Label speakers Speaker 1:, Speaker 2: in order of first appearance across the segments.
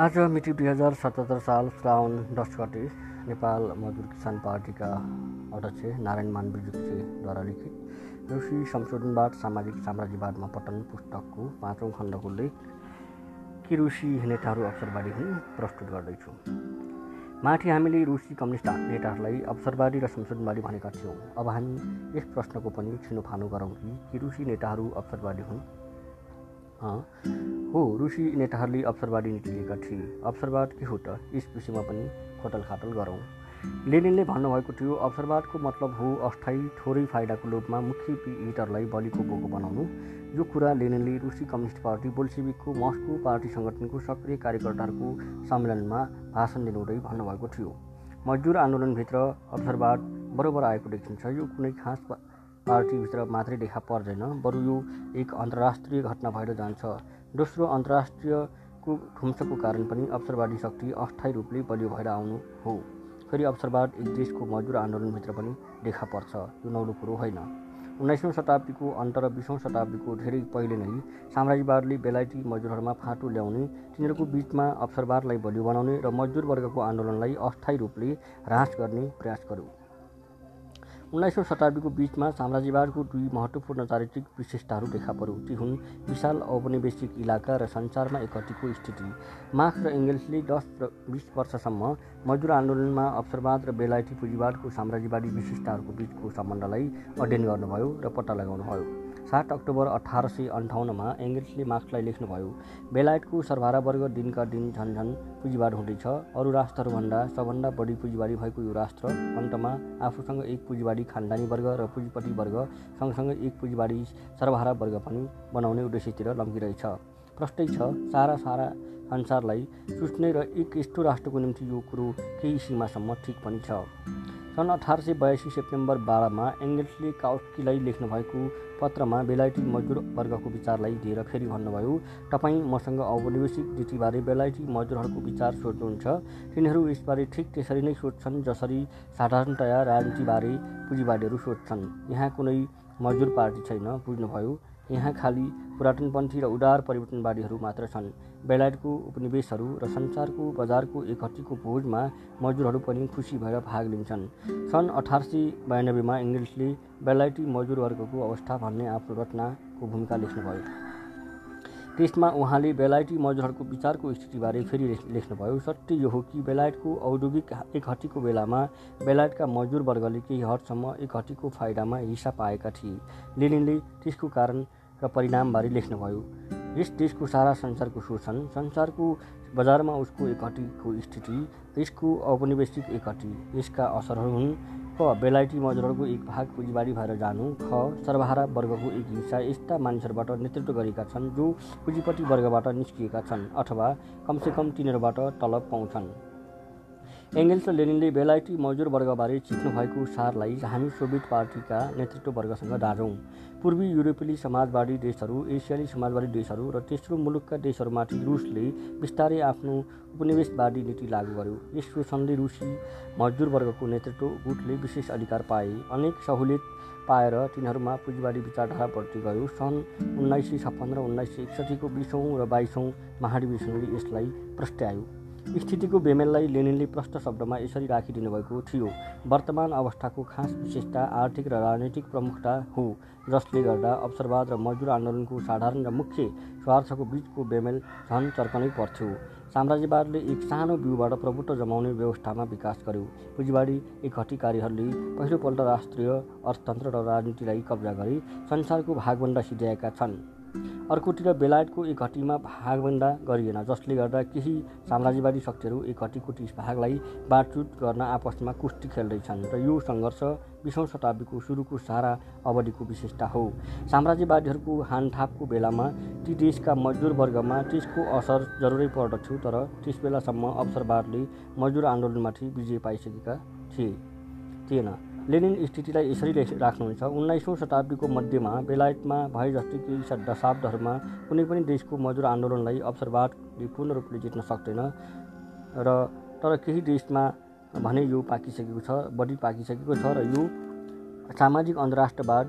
Speaker 1: आज मिति दुई हजार सतहत्तर साल श्रावण दस गते नेपाल मजदुर किसान पार्टीका अध्यक्ष नारायण मानविजुद्वारा लिखित रुसी संशोधनवाद सामाजिक साम्राज्यवादमा पतन पुस्तकको पाँचौँ खण्डको लेख कि रुसी नेताहरू अवसरवादी हुन् प्रस्तुत गर्दैछु। माथि हामीले रुसी कम्युनिस्ट नेताहरूलाई अवसरवादी र संशोधनवादी भनेका थियौँ। अब हामी यस प्रश्नको पनि छिनोफानो गरौँ कि रुसी नेताहरू अवसरवादी हुन्। हो रुसी नेताहरूले अवसरवादी नीति लिएका थिए। अवसरवाद के हो त? यस विषयमा पनि खोटल खाटल गरौँ। लेनिनले भन्नुभएको थियो अवसरवादको मतलब हो अस्थायी थोरै फाइदाको लोभमा मुख्य हिटरलाई बलिको बोको बनाउनु। यो कुरा लेनिनले रुसी कम्युनिस्ट पार्टी बोल्सेविकको मस्को पार्टी सङ्गठनको सक्रिय कार्यकर्ताहरूको सम्मेलनमा भाषण दिनुहुँदै भन्नुभएको थियो। मजदुर आन्दोलनभित्र अवसरवाद बरोबर आएको देखिन्छ। यो कुनै खास पार्टीभित्र मात्रै देखा पर्दैन बरु यो एक अन्तर्राष्ट्रिय घटना भएर जान्छ। दोस्रो अन्तर्राष्ट्रियको ध्वंसको कारण पनि अवसरवादी शक्ति अस्थायी रूपले बलियो भएर आउनु हो। फेरि अवसरवाद एक देशको मजदुर आन्दोलनभित्र पनि देखा पर्छ यो नौलो कुरो होइन। उन्नाइसौँ शताब्दीको अन्त र बिसौँ शताब्दीको धेरै पहिले नै साम्राज्यवादले बेलायती मजदुरहरूमा फाँटो ल्याउने तिनीहरूको बिचमा अवसरवादलाई बलियो बनाउने र मजदुर वर्गको आन्दोलनलाई अस्थायी रूपले ह्रास गर्ने प्रयास गर्यो। उन्नाइसौँ शताब्दीको बिचमा साम्राज्यवादको दुई महत्त्वपूर्ण चारित्रिक विशेषताहरू देखा पर्यो ती हुन् विशाल औपनिवेशिक इलाका र सञ्चारमा एकतिको स्थिति। मार्क्स र एङ्गल्सले दस र बिस वर्षसम्म मजदुर आन्दोलनमा अवसरवाद र बेलायती पुँजीवादको साम्राज्यवादी विशेषताहरूको बिचको सम्बन्धलाई अध्ययन गर्नुभयो र पत्ता लगाउनुभयो। सात अक्टोबर अठार सय अन्ठाउन्नमा एङ्गल्सले मार्क्सलाई लेख्नुभयो। बेलायतको सर्भारा वर्ग दिनका दिन झन्झन पुँजीवाद हुँदैछ। अरू राष्ट्रहरूभन्दा सबभन्दा बढी पुँजीवादी भएको यो राष्ट्र अन्तमा आफूसँग एक पुँजीवादी खानदानी वर्ग र पुँजीपति वर्ग सँगसँगै एक पुँजीवादी सर्वहारा वर्ग पनि बनाउने उद्देश्यतिर लम्किरहेछ। प्रष्टै छ सारा सारा संसारलाई सुस्ने र एक यस्तो राष्ट्रको निम्ति यो कुरो केही सीमासम्म ठिक पनि छ। सन् अठार सय बयासी सेप्टेम्बर बाह्रमा एङ्गल्सले काउस्कीलाई लेख्नुभएको पत्रमा बेलायती मजदुर वर्गको विचारलाई दिएर फेरि भन्नुभयो तपाईँ मसँग औपनिवेशिक नीतिबारे बेलायती मजदुरहरूको विचार सोध्नुहुन्छ। तिनीहरू यसबारे ठिक त्यसरी नै सोध्छन् जसरी साधारणतया राजनीतिबारे पुँजीवादीहरू सोध्छन्। यहाँ कुनै मजदुर पार्टी छैन बुझ्नुभयो। यहाँ खालि पुरातनपन्थी र उदार परिवर्तनवादीहरू मात्र छन्। बेलायतको उपनिवेशहरू र संसारको बजारको एकहट्टीको भोजमा मजदुरहरू पनि खुसी भएर भाग लिन्छन्। सन् अठार सय बयानब्बेमा इङ्ग्लिसले बेलायती मजदुर वर्गको अवस्था भन्ने आफ्नो रचनाको भूमिका लेख्नुभयो। त्यसमा उहाँले बेलायती मजदुरहरूको विचारको स्थितिबारे फेरि लेख्नुभयो। सत्य यो हो कि बेलायतको औद्योगिक एकहट्टीको बेलामा बेलायतका मजदुर वर्गले केही हदसम्म एकहट्टीको फाइदामा हिस्सा पाएका थिए। लेनिनले त्यसको कारण र परिणामबारे लेख्नुभयो। यस देशको सारा संसारको शोषण संसारको बजारमा उसको एकहट्टीको स्थिति यसको औपनिवेशिक एकहट्टी यसका असरहरू हुन्। क बेलायती मजदुरहरूको एक भाग पुँजीवादी भएर जानु। ख सर्वहारा वर्गको एक हिस्सा यस्ता मानिसहरूबाट नेतृत्व गरेका छन् जो पुँजीपति वर्गबाट निस्किएका छन् अथवा कमसेकम तिनीहरूबाट तलब पाउँछन्। एङ्गेल्स र लेनिनले बेलायती मजदुर वर्गबारे भएको सारलाई हामी सोभियत पार्टीका नेतृत्व वर्गसँग दाँजौँ पूर्वी युरोपेली समाजवादी देशहरू एसियाली समाजवादी देशहरू र तेस्रो मुलुकका देशहरूमाथि रुसले बिस्तारै आफ्नो उपनिवेशवादी नीति लागू गर्यो। यस शोषणले रुसी मजदुर वर्गको नेतृत्व गुटले विशेष अधिकार पाए। अनेक सहुलियत पाएर तिनीहरूमा पुँजीवादी विचारधारा बढ्दै गयो। सन् उन्नाइस सय छप्पन्न र उन्नाइस सय एकसठीको बिसौँ र बाइसौँ महाधिवेशनले यसलाई प्रस्ट्यायो स्थितिको बेमेललाई लेनिनले प्रष्ट शब्दमा यसरी राखिदिनु भएको थियो। वर्तमान अवस्थाको खास विशेषता आर्थिक र राजनैतिक प्रमुखता हो जसले गर्दा अवसरवाद र मजदुर आन्दोलनको साधारण र मुख्य स्वार्थको बिचको बेमेल झन चर्कनै पर्थ्यो। साम्राज्यवादले एक सानो बिउबाट प्रभुत्व जमाउने व्यवस्थामा विकास गर्यो। पुँजीवादी एक हटिकारीहरूले पहिलोपल्ट राष्ट्रिय अर्थतन्त्र र राजनीतिलाई कब्जा गरी संसारको भागभन्दा सिध्याएका छन्। अर्कोतिर बेलायतको एक घटीमा भागभन्दा गरिएन जसले गर्दा केही साम्राज्यवादी शक्तिहरू एक घटीको तिस भागलाई बाँडचुट गर्न आपसमा कुस्ती खेल्दैछन् र यो सङ्घर्ष बिसौँ शताब्दीको सुरुको सारा अवधिको विशेषता हो। साम्राज्यवादीहरूको हानथापको बेलामा ती देशका मजदुर वर्गमा त्यसको असर जरुरै पर्दथ्यो तर त्यस बेलासम्म अवसरवादले मजदुर आन्दोलनमाथि विजय पाइसकेका थिए थिएन। लेनिन स्थितिलाई यसरी राख्नुहुन्छ। उन्नाइसौँ शताब्दीको मध्यमा बेलायतमा भए जस्तै केही दशाब्दहरूमा कुनै पनि देशको मजदुर आन्दोलनलाई अवसरवादले पूर्ण रूपले जित्न सक्दैन र तर केही देशमा भने यो पाकिसकेको छ बढी पाकिसकेको छ र यो सामाजिक अन्तर्राष्ट्रवाद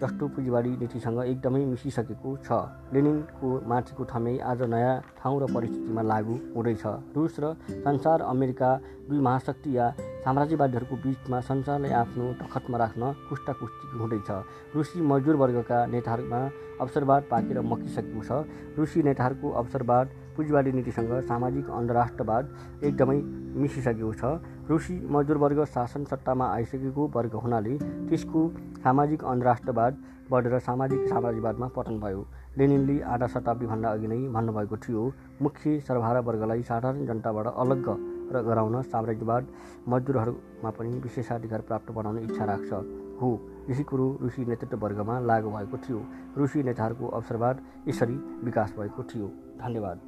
Speaker 1: जस्तो पुँजीवादी नीतिसँग एकदमै मिसिसकेको छ। लेनिनको माथिको थमै आज नयाँ ठाउँ र परिस्थितिमा लागू हुँदैछ। रुस र संसार अमेरिका दुई महाशक्ति या साम्राज्यवादीहरूको बिचमा संसारलाई आफ्नो तखतमा राख्न कुस्टा कुस्ती हुँदैछ। रुसी मजदुर वर्गका नेताहरूमा अवसरवाद पाकेर मकिसकेको छ। रुसी नेताहरूको अवसरवाद पुँजीवादी नीतिसँग सामाजिक अन्तर्राष्ट्रवाद एकदमै मिसिसकेको छ। रुसी मजदुर वर्ग शासन सत्तामा आइसकेको वर्ग हुनाले त्यसको सामाजिक अन्तर्राष्ट्रवाद बढेर सामाजिक साम्राज्यवादमा पतन भयो। लेनिनले आधा शताब्दीभन्दा अघि नै भन्नुभएको थियो मुख्य सर्वहारा वर्गलाई साधारण जनताबाट अलग र गराउन साम्राज्यवाद मजदुरहरूमा पनि विशेषाधिकार प्राप्त बनाउने इच्छा राख्छ। हो यसै कुरो रुसी नेतृत्व वर्गमा लागु भएको थियो। रुसी नेताहरूको अवसरवाद यसरी विकास भएको थियो। धन्यवाद।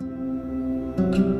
Speaker 1: Música